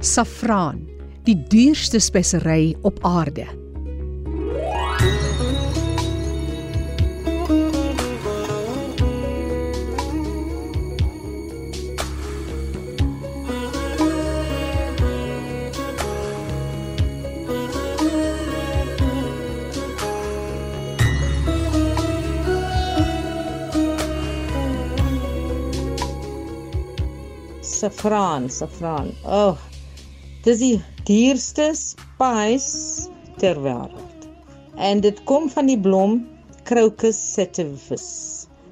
Saffraan, die duurste spesery op aarde. Saffraan, saffraan. Oh. Dis die duurste spice ter wêreld. En dit kom van die blom Crocus sativus.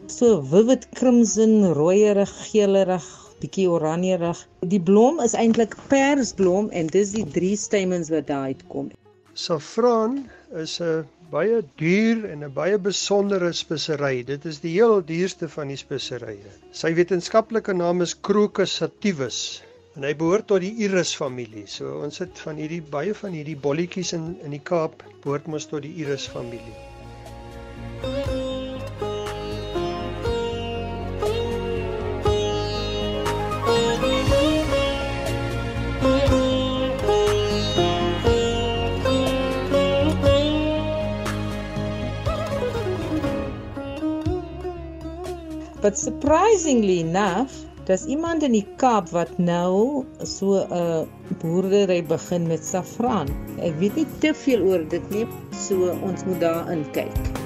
So vivid crimson, rooierig, geelerig, bietjie oranjerig. Die blom is eintlik persblom en dis die drie stamens wat daar uitkom. Saffraan is 'n baie duur en 'n baie besondere spesery. Dit is die heel duurste van die speserye. Sy wetenskaplike naam is Crocus sativus en hy behoort tot die iris familie. So ons het van hierdie baie van hierdie bolletjies in in die Kaap behoort mos tot die iris familie. But surprisingly enough, daar's iemand in die Kaap wat nou so 'n boerdery begin met saffraan. Ek weet nie te veel oor dit nie, so ons moet daarin kyk.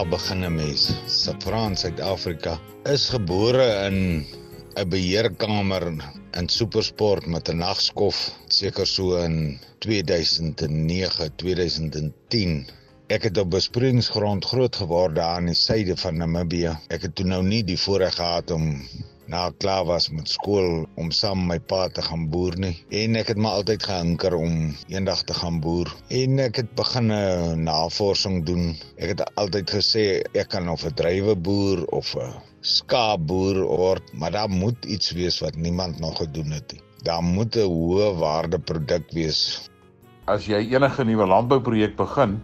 Waar begin 'n mens? Safran Suid-Afrika is gebore in 'n beheerkamer in Supersport met 'n nagskof seker so in 2009, 2010. Ek het op besproeiingsgrond groot geword daar in die suide van Namibië. Ek het toe nou nie die voorreg gehad om na ek klaar was met skool om saam met my pa te gaan boer nie. En ek het maar altyd gehinker om eendag te gaan boer. En ek het begin 'n navorsing doen. Ek het altyd gesê ek kan of 'n drywe boer of 'n skaapboer word maar daar moet iets wees wat niemand nog gedoen het nie. Daar moet 'n hoë waarde produk wees. As jy enige nuwe landbouprojek begin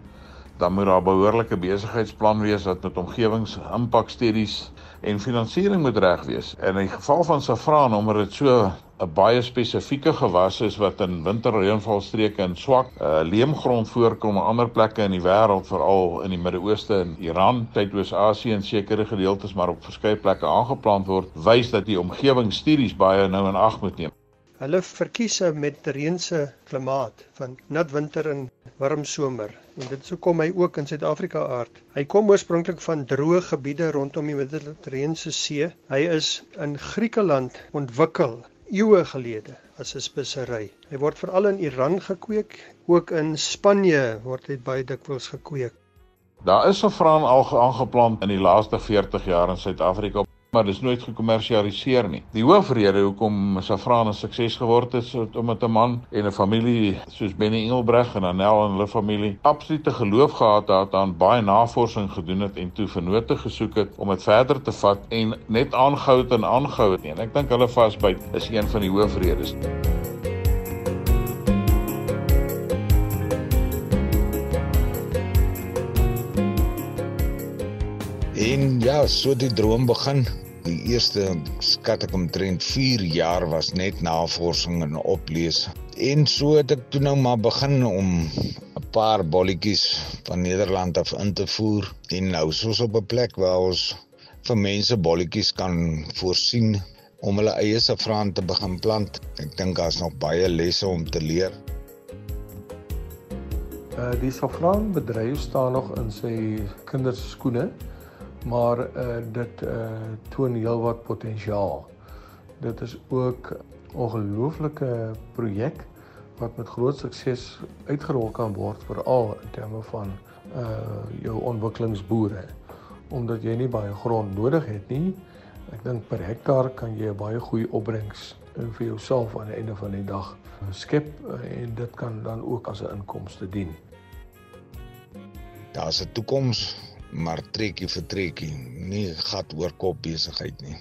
dan moet daar 'n behoorlike besigheidsplan wees wat met omgewingsimpakstudies en finansiering moet reg wees. In die geval van saffraan omdat dit so 'n baie spesifieke gewas is wat in winterreënvalstreke en swak uh, leemgrond voorkom en ander plekke in die wêreld veral in die Midde-Ooste en Iran, Suidoos-Asië en sekere gedeeltes maar op verskeie plekke aangeplant word, wys dat die omgewingsstudies baie nou in ag moet neem. Hulle verkies 'n mediterrane klimaat van nat winter en warm somer en dit sou kom hy ook in Suid-Afrika aard. Hy kom oorspronklik van droë gebiede rondom die Middellandse See. Hy is in Griekeland ontwikkel eeue gelede as 'n spesery. Hy word veral in Iran gekweek, ook in Spanje word dit baie dikwels gekweek. Daar is saffraan al aangeplant in die laaste 40 jaar in Suid-Afrika maar dit is nooit gekommersialiseer nie. Die hoofrede hoekom saffraan 'n sukses geword het is omdat 'n man en 'n familie soos Benny Engelbreg en Anel en hulle familie absolute geloof gehad het aan baie navorsing gedoen het en toe vennote gesoek het om dit verder te vat en net aangehou en aangehou het nie. En ek dink hulle vasbyt is een van die hoofredes. En ja, so die droom begin. Die eerste skat ek omtrent 4 jaar was net navorsing en oplees. En so het ek toe nou maar begin om 'n paar bolletjies van Nederland af in te voer en nou soos op 'n plek waar ons vir mense bolletjies kan voorsien om hulle eie saffraan te begin plant. Ek dink daar's nog baie lesse om te leer. Uh die saffraanbedryf staan nog in sy kinderskoene maar uh dit uh toon heelwat potensiaal. Dit is ook 'n ongelooflike projek wat met groot sukses uitgerol kan word veral in terme van uh jou ontwikkelingsboere omdat jy nie baie grond nodig het nie. Ek dink per hektaar kan jy 'n baie goeie opbrengs vir jouself aan die einde van die dag skep en dit kan dan ook as 'n inkomste dien. Daar's 'n toekoms maar trekkie vir trekkie, nie gat oor kop besigheid nie.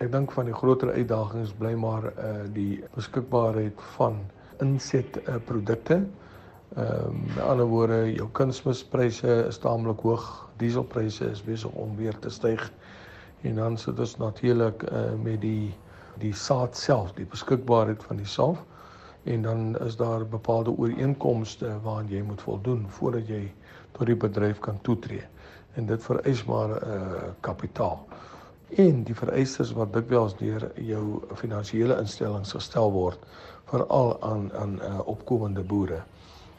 Ek dink van die groter uitdagings bly maar uh die beskikbaarheid van inset uh, produkte. Ehm um, met ander woorde, jou kunsmispryse is taamlik hoog. Dieselpryse is besig om weer te styg. En dan sit ons natuurlik uh met die die saad self, die beskikbaarheid van die saad en dan is daar bepaalde ooreenkomste waaraan jy moet voldoen voordat jy tot die bedryf kan toetree. En dit vereis maar 'n uh, kapitaal. En die vereistes wat dikwels deur jou finansiële instellings gestel word veral aan aan uh, opkomende boere.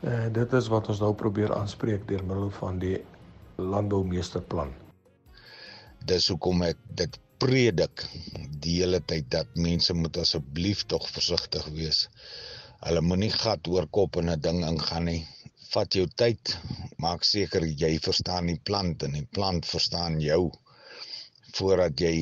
Uh, dit is wat ons nou probeer aanspreek deur middel van die landboumeesterplan. Dis hoekom ek dit predik die hele tyd dat mense moet asseblief tog versigtig wees. Hulle moenie gat oor kop in 'n ding ingaan nie. Vat jou tyd, maak seker jy verstaan die plant en die plant verstaan jou voordat jy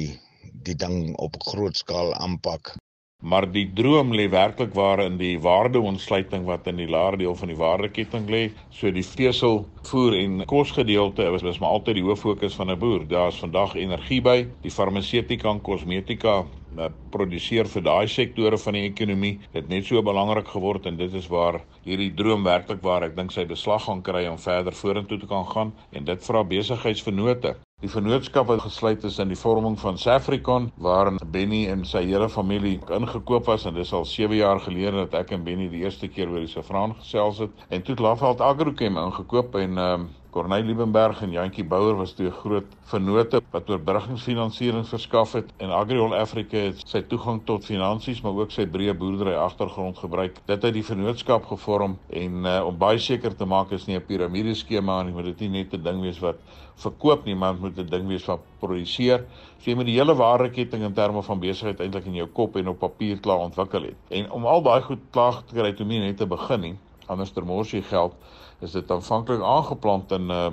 die ding op groot skaal aanpak. Maar die droom lê werklik waar in die waardeontsluiting wat in die laer deel van die waardeketting lê. So die vesel, voer en kosgedeelte is, is maar altyd die hoof fokus van 'n boer. Daar's vandag energie by, die farmaseutika en kosmetika produseer vir daai sektore van die ekonomie dit net so belangrik geword en dit is waar hierdie droom werklik waar ek dink sy beslag gaan kry om verder vorentoe te kan gaan en dit vra besigheidsvennote. Die vennootskap wat gesluit is in die vorming van Safricon waarin Benny en sy hele familie ingekoop was en dis al 7 jaar gelede dat ek en Benny die eerste keer oor die Safran gesels het. En toe het Laveld Agrochem ingekoop en um, Corneil Liebenberg en Jantjie Bouwer was twee groot vennote wat oorbruggingsfinansiering verskaf het en Agriol Africa het sy toegang tot finansies maar ook sy breë boerdery agtergrond gebruik. Dit het die vennootskap gevorm en uh, om baie seker te maak is nie 'n piramideskema nie, moet dit nie net 'n ding wees wat verkoop nie, maar moet 'n ding wees wat produseer. So jy moet die hele waardeketting in terme van besigheid eintlik in jou kop en op papier klaar ontwikkel het. En om al daai goed klaar te kry toe nie net te begin nie, anders termors jy geld is dit aanvanklik aangeplant in uh,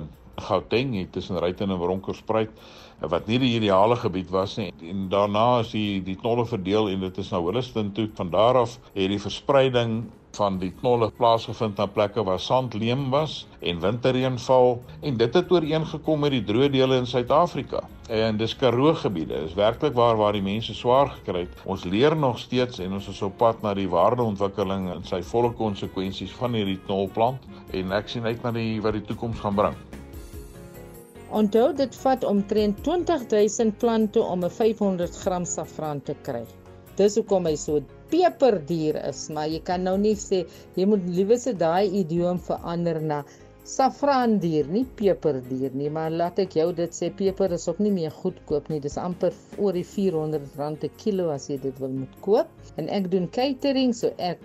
Gauteng hier tussen Ryten en Bronkhorstspruit wat nie die ideale gebied was nie. En daarna is die die knolle verdeel en dit is nou Holliston toe. Van daar af het die verspreiding van die knolle plaasgevind na plekke waar sandleem was en winterreënval en dit het ooreengekom met die droë dele in Suid-Afrika. En dis Karoo gebiede. Dis werklik waar waar die mense swaar gekry het. Ons leer nog steeds en ons is op pad na die waardeontwikkeling en sy volle konsekwensies van hierdie knolplant en ek sien uit na die wat die toekoms gaan bring. Onthou dit vat omtrent 20000 plante om 'n 500 gram safraan te kry. Dis hoekom hy so peperduur is, maar jy kan nou nie sê jy moet liewer se daai idioom verander na safraanduur, nie peperduur nie, maar laat ek jou dit sê peper is ook nie meer goedkoop nie. Dis amper oor die R400 per kilo as jy dit wil moet koop. En ek doen catering, so ek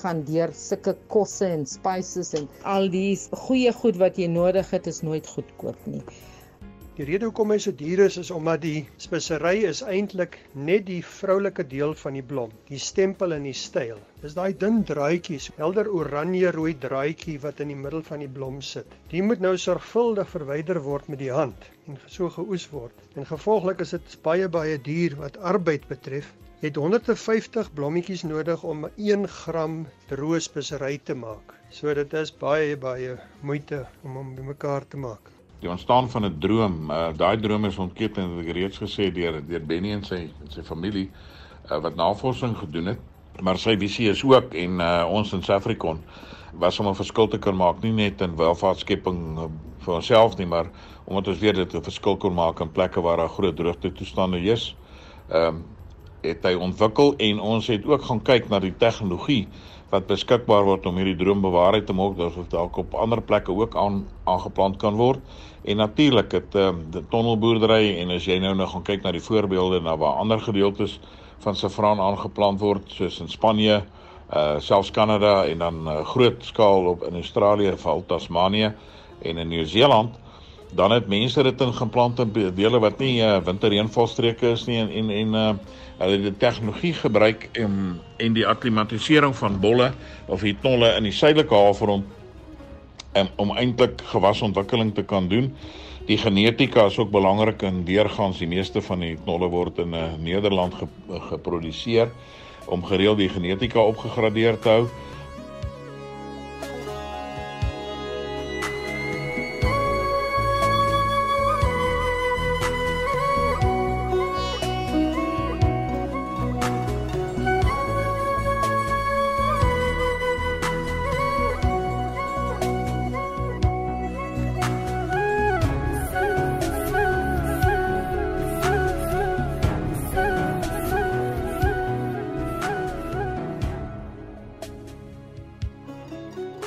gaan deur sulke kosse en spices en al die goeie goed wat jy nodig het is nooit goedkoop nie. Die rede hoekom hy so duur is is omdat die spesery is eintlik net die vroulike deel van die blom, die stempel en die styl. Dis daai dun draadjies, helder oranje rooi draadjie wat in die middel van die blom sit. Die moet nou sorgvuldig verwyder word met die hand en so geoes word. En gevolglik is dit baie baie duur wat arbeid betref. Jy het 150 blommetjies nodig om 1 gram droë spesery te maak. So dit is baie baie moeite om hom bymekaar te maak die ontstaan van 'n droom. Uh, Daai droom is ontketen het ek reeds gesê deur deur Benny en sy en sy familie uh, wat navorsing gedoen het. Maar sy visie is ook en uh, ons in Suid-Afrika was om 'n verskil te kan maak nie net in welvaartskepping uh, vir onsself nie, maar omdat ons weet dit 'n verskil kan maak in plekke waar daar groot droogte toestande is. Ehm um, het hy ontwikkel en ons het ook gaan kyk na die tegnologie wat beskikbaar word om hierdie droom bewaarheid te maak, dit dalk op ander plekke ook aan aangeplant kan word. En natuurlik het ehm um, tonnelboerdery en as jy nou nou gaan kyk na die voorbeelde na waar ander gedeeltes van saffraan aangeplant word soos in Spanje, uh selfs Kanada en dan uh, groot skaal op in Australië, val Tasmanië en in Nieu-Seeland, dan het mense dit in geplante dele wat nie uh, winterreënvalstreke is nie en en en uh hulle het die tegnologie gebruik en en die akklimatisering van bolle of die knolle in die suidelike halfrond um, om eintlik gewasontwikkeling te kan doen. Die genetika is ook belangrik en deurgangs die meeste van die knolle word in uh, Nederland ge, geproduseer om gereeld die genetika opgegradeer te hou.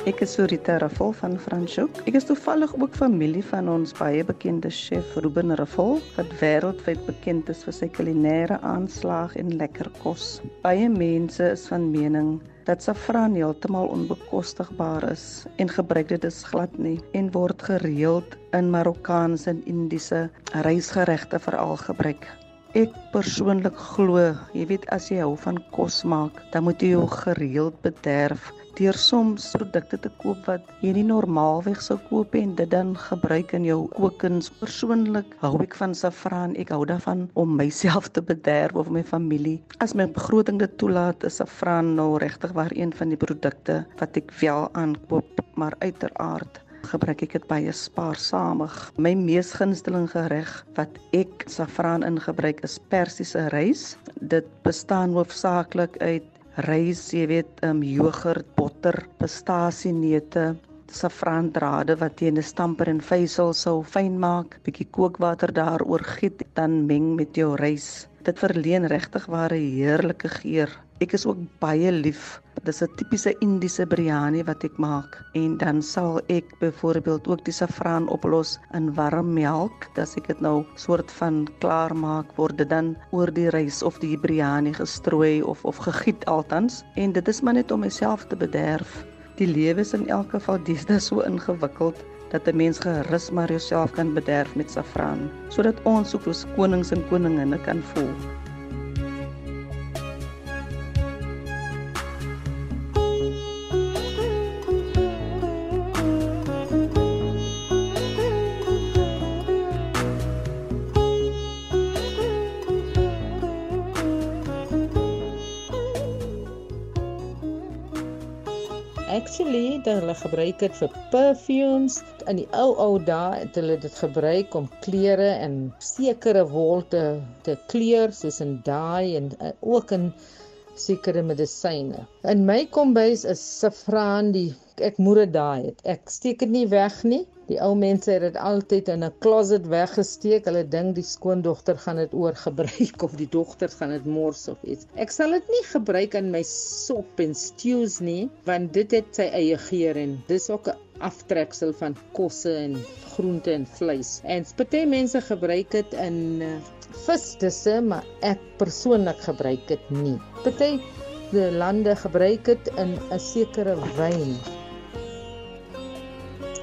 Ek is Sorita Raffel van Franschhoek. Ek is toevallig ook familie van ons baie bekende chef Ruben Raffel wat wêreldwyd bekend is vir sy kulinêre aanslag en lekker kos. Baie mense is van mening dat saffran heeltemal onbekostigbaar is en gebruik dit is glad nie en word gereeld in Marokkaanse en Indiese rysgeregte veral gebruik. Ek persoonlik glo, jy weet as jy hou van kos maak, dan moet jy jou gereeld bederf deur soms produkte te koop wat jy nie normaalweg sou koop en dit dan gebruik in jou kookkuns. Persoonlik hou ek van saffran. Ek hou daarvan om myself te bederf of my familie. As my begroting dit toelaat, is saffran nou regtig waar een van die produkte wat ek wel aankoop, maar uiteraard gebruik ek dit baie spaarsamig. My mees gunsteling gereg wat ek saffran ingebruik is persiese rys. Dit bestaan hoofsaaklik uit rys, jy weet, um, jogurt, botter, pistasieneute, saffrandrade wat jy in 'n stamper en vysel sou fyn maak, bietjie kookwater daaroor giet, dan meng met jou rys. Dit verleen regtig ware heerlike geur. Ek is ook baie lief. Dis 'n tipiese Indiese biryani wat ek maak en dan sal ek byvoorbeeld ook die saffran oplos in warm melk. Das ek dit nou soort van klaar maak word dit dan oor die rys of die biryani gestrooi of of gegiet altans en dit is maar net om myself te bederf. Die lewe is in elk geval deesdae so ingewikkeld dat 'n mens gerus maar jouself kan bederf met saffran sodat ons soos konings en koninginne kan voel. Actually, dan hulle gebruik dit vir perfumes. In die ou ou dae het hulle dit gebruik om klere en sekere wol te te kleur soos in dye en uh, ook in sekere medisyne. In my kombuis is saffran die ek moet dit daai het. Ek steek dit nie weg nie. Die ou mense het dit altyd in 'n closet weggesteek. Hulle dink die skoondogter gaan dit oorgebruik of die dogter gaan dit mors of iets. Ek sal dit nie gebruik in my sop en stews nie, want dit het sy eie geur en dis ook 'n aftreksel van kosse en groente en vleis. En party mense gebruik dit in uh, visdisse, maar ek persoonlik gebruik dit nie. Party lande gebruik dit in 'n sekere wyn.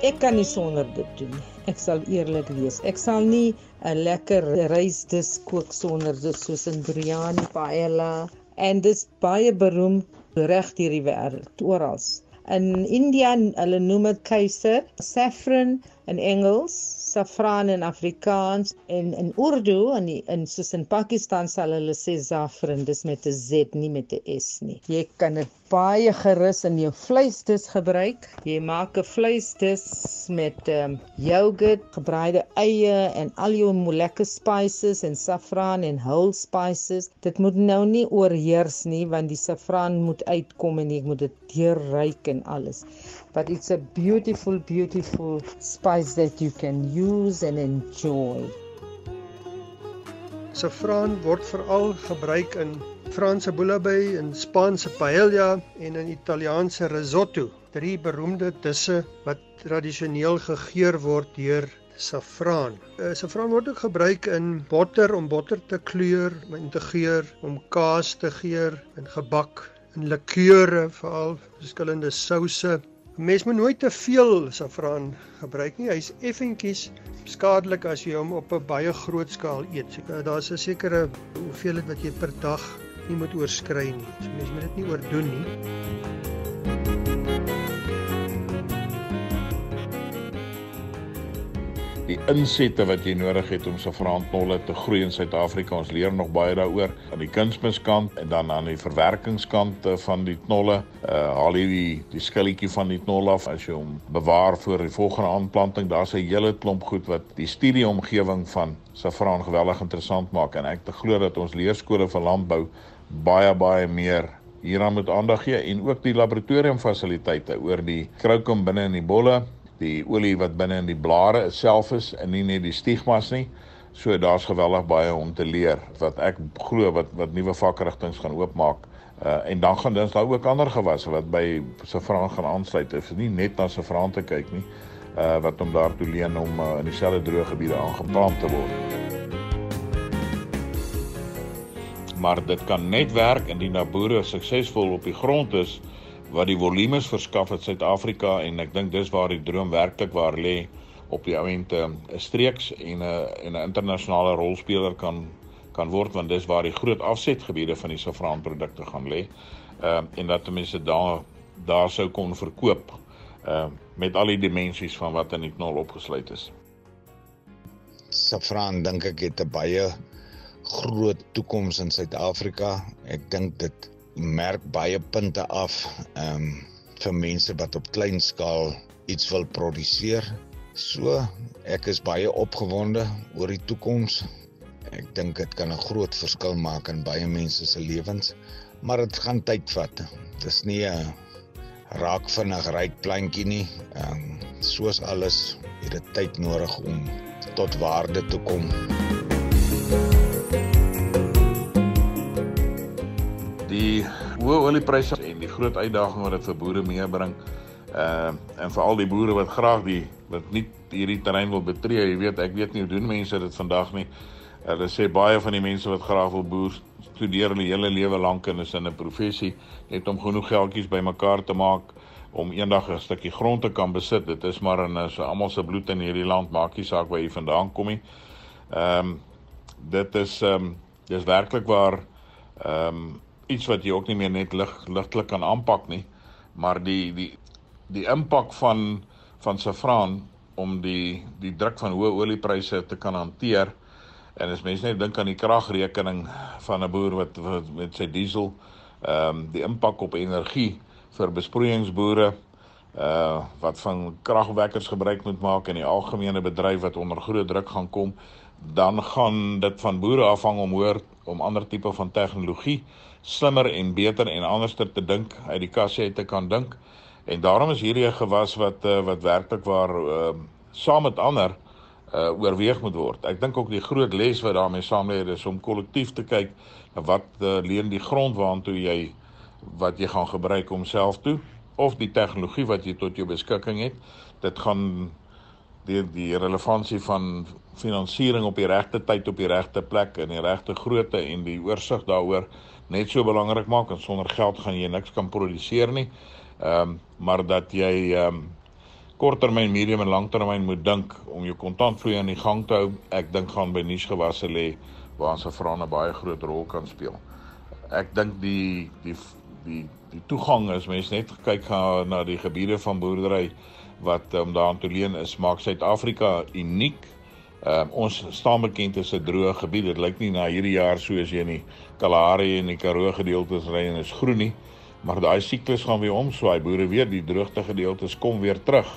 Ek kan nie sonder dit doen nie. Ek sal eerlik wees. Ek sal nie 'n lekker rysdis kook sonder dit soos in biryani, paella en dis baie beroemd reg deur die wêreld oral. In India, hulle noem dit keiser, saffron in Engels, saffran in Afrikaans en in Urdu en in soos in Pakistan sal hulle sê saffron, dis met 'n Z, nie met 'n S nie. Jy kan dit baie gerus in jou vleisdis gebruik. Jy maak 'n vleisdis met um, yoghurt, gebraaide eie en al jou lekker spices en saffran en whole spices. Dit moet nou nie oorheers nie want die saffran moet uitkom en jy moet dit deurryk en alles. But it's a beautiful beautiful spice that you can use and enjoy. Saffran word veral gebruik in Franse bouillabaisse, in Spaanse paella en in Italiaanse risotto. Drie beroemde disse wat tradisioneel gegeur word deur saffraan. Uh, saffraan word ook gebruik in botter om botter te kleur, om te geur, om kaas te geur, in gebak, in likeure, veral verskillende souse. Mens moet nooit te veel saffraan gebruik nie. Hy's effentjies skadelik as jy hom op 'n baie groot skaal eet. So daar's 'n sekere hoeveelheid wat jy per dag nie moet oorskry nie. So mens moet dit nie oordoen nie. die insette wat jy nodig het om saffraantolle te groei in Suid-Afrika. Ons leer nog baie daaroor aan die kunsmiskant en dan aan die verwerkingskant van die knolle. Uh haal jy die die skilletjie van die knol af as jy hom bewaar vir die volgende aanplanting. Daar's 'n hele klomp goed wat die studieomgewing van saffraan geweldig interessant maak en ek te glo dat ons leerskole vir landbou baie baie meer hieraan moet aandag gee en ook die laboratoriumfasiliteite oor die kroukum binne in die bolle die olie wat binne in die blare self is en nie net die stigmas nie. So daar's geweldig baie om te leer wat ek glo wat wat nuwe vakrigtinge gaan oopmaak Uh en dan gaan daar ook ander gewasse wat by saffraan gaan aansluit. Dit is nie net na saffraan te kyk nie, uh wat om daartoe leen om uh, in dieselfde droë gebiede aangeplant te word. Maar dit kan net werk indien daar boere suksesvol op die grond is wat die volumes verskaf uit Suid-Afrika en ek dink dis waar die droom werklik waar lê op die oomente 'n streeks en 'n en 'n internasionale rolspeler kan kan word want dis waar die groot afsetgebiede van die saffraanprodukte gaan lê. Ehm uh, en dat mense daar daar sou kon verkoop ehm uh, met al die dimensies van wat in die knol opgesluit is. Saffraan dink ek het 'n baie groot toekoms in Suid-Afrika. Ek dink dit merk baie punte af ehm um, vir mense wat op klein skaal iets wil produseer. So, ek is baie opgewonde oor die toekoms. Ek dink dit kan 'n groot verskil maak in baie mense se lewens, maar dit gaan tyd vat. Dis nie 'n raak vinnig ryk plantjie nie. Ehm um, soos alles het dit tyd nodig om tot waarde te kom. Die hoë oliepryse en die groot uitdaging wat dit vir boere meebring, uh, en veral die boere wat graag die wat nie hierdie terrein wil betree, jy weet, ek weet nie hoe doen mense dit vandag nie. Hulle sê baie van die mense wat graag wil boer studeer hulle hele lewe lank en is in 'n professie net om genoeg geldjies bymekaar te maak om eendag 'n stukkie grond te kan besit. Dit is maar in so almal se bloed in hierdie land, maak nie saak waar jy vandaan kom nie. Ehm um, dit is ehm um, dis werklik waar ehm um, iets wat jy ook nie meer net lig ligtelik kan aanpak nie, maar die die die impak van van saffraan om die die druk van hoë oliepryse te kan hanteer. En as mense net dink aan die kragrekening van 'n boer wat, wat met sy diesel ehm um, die impak op energie vir besproeiingsboere uh wat van kragwekkers gebruik moet maak in die algemene bedryf wat onder groot druk gaan kom, dan gaan dit van boere afhang om hoor om ander tipe van tegnologie slimmer en beter en anderster te dink, uit die kassie uit te kan dink. En daarom is hierdie 'n gewas wat uh, wat werklik waar uh saam met ander uh oorweeg moet word. Ek dink ook die groot les wat daarmee saamlê is om kollektief te kyk na wat uh, leen die grond waartoe jy wat jy gaan gebruik om self toe of die tegnologie wat jy tot jou beskikking het. Dit gaan die die relevantie van finansiering op die regte tyd op die regte plek in die regte grootte en die oorsig daaroor net so belangrik maak en sonder geld gaan jy niks kan produseer nie. Ehm um, maar dat jy ehm um, korttermyn, medium en langtermyn moet dink om jou kontantvloei aan die gang te hou. Ek dink gaan by nuusgewasse lê waar ons vrane baie groot rol kan speel. Ek dink die die die die toegang is mense net kyk gaan na die gebiede van boerdery wat om um, daaraan te leen is maak Suid-Afrika uniek. Um, ons staan bekend as 'n droë gebied. Dit lyk nie na hierdie jaar soos jy in die Kalahari en die Karoo gedeeltes ry en is groen nie, maar daai siklus gaan weer omswaai. Boere weet die droogte gedeeltes kom weer terug.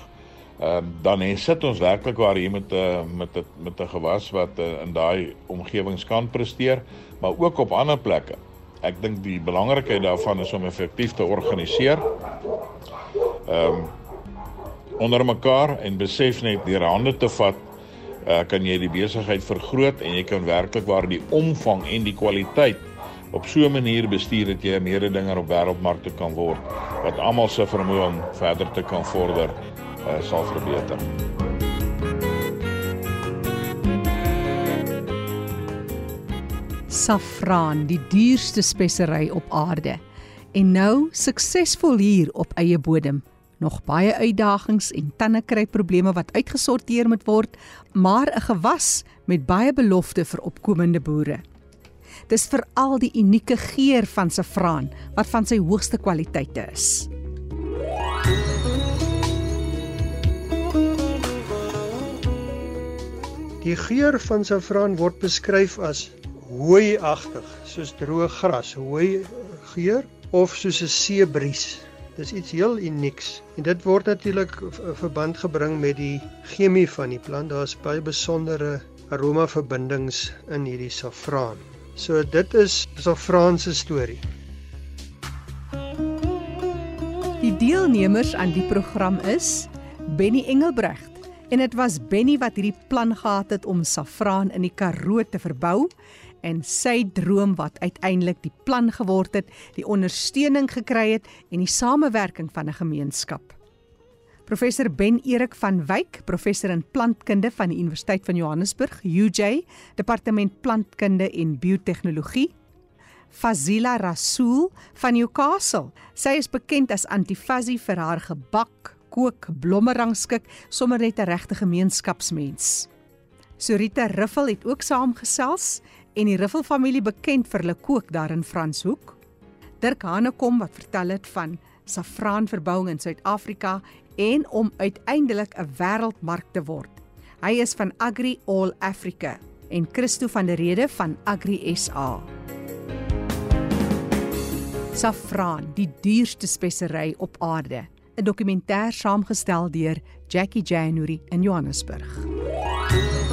Ehm um, dan hè sit ons werklik waar hier met 'n uh, met 'n met 'n gewas wat uh, in daai omgewings kan presteer, maar ook op ander plekke. Ek dink die belangrikheid daarvan is om effektief te organiseer. Ehm um, onder mekaar en besef net deur hande te vat, uh, kan jy die besigheid vergroot en jy kan werklik waar die omvang en die kwaliteit op so 'n manier bestuur dat jy 'n mededinger op wêreldmarkte kan word wat almal se vermoë om verder te kan vorder uh, sal verbeter. Safraan, die duurste spesery op aarde. En nou suksesvol hier op eie bodem. Nog baie uitdagings en tannekryprobleme wat uitgesorteer moet word, maar 'n gewas met baie belofte vir opkomende boere. Dis veral die unieke geur van safraan wat van sy hoogste kwaliteite is. Die geur van saffraan word beskryf as hooiagtig, soos droë gras, hooi geur of soos 'n seebries. Dis iets heel unieks en dit word natuurlik verband gebring met die chemie van die plant. Daar's baie besondere aroma verbindings in hierdie saffraan. So dit is saffraan se storie. Die deelnemers aan die program is Benny Engelbrecht En dit was Benny wat hierdie plan gehad het om saffraan in die Karoo te verbou en sy droom wat uiteindelik die plan geword het, die ondersteuning gekry het en die samewerking van 'n gemeenskap. Professor Ben Erik van Wyk, professor in plantkunde van die Universiteit van Johannesburg, UJ, Departement Plantkunde en Biotehnologie. Fazila Rasool van Newcastle. Sy is bekend as Antifazzy vir haar gebak, kook, blommerangskik, sommer net 'n regte gemeenskapsmens. Sorita Riffel het ook saamgesels en die Riffel familie bekend vir hulle kook daar in Franshoek. Dirk Hanekom wat vertel het van safraanverbouing in Suid-Afrika en om uiteindelik 'n wêreldmark te word. Hy is van Agri All Africa en Christo van der Rede van Agri SA. Safraan, die duurste spesery op aarde. 'n Dokumentêr saamgestel deur Jackie January in Johannesburg.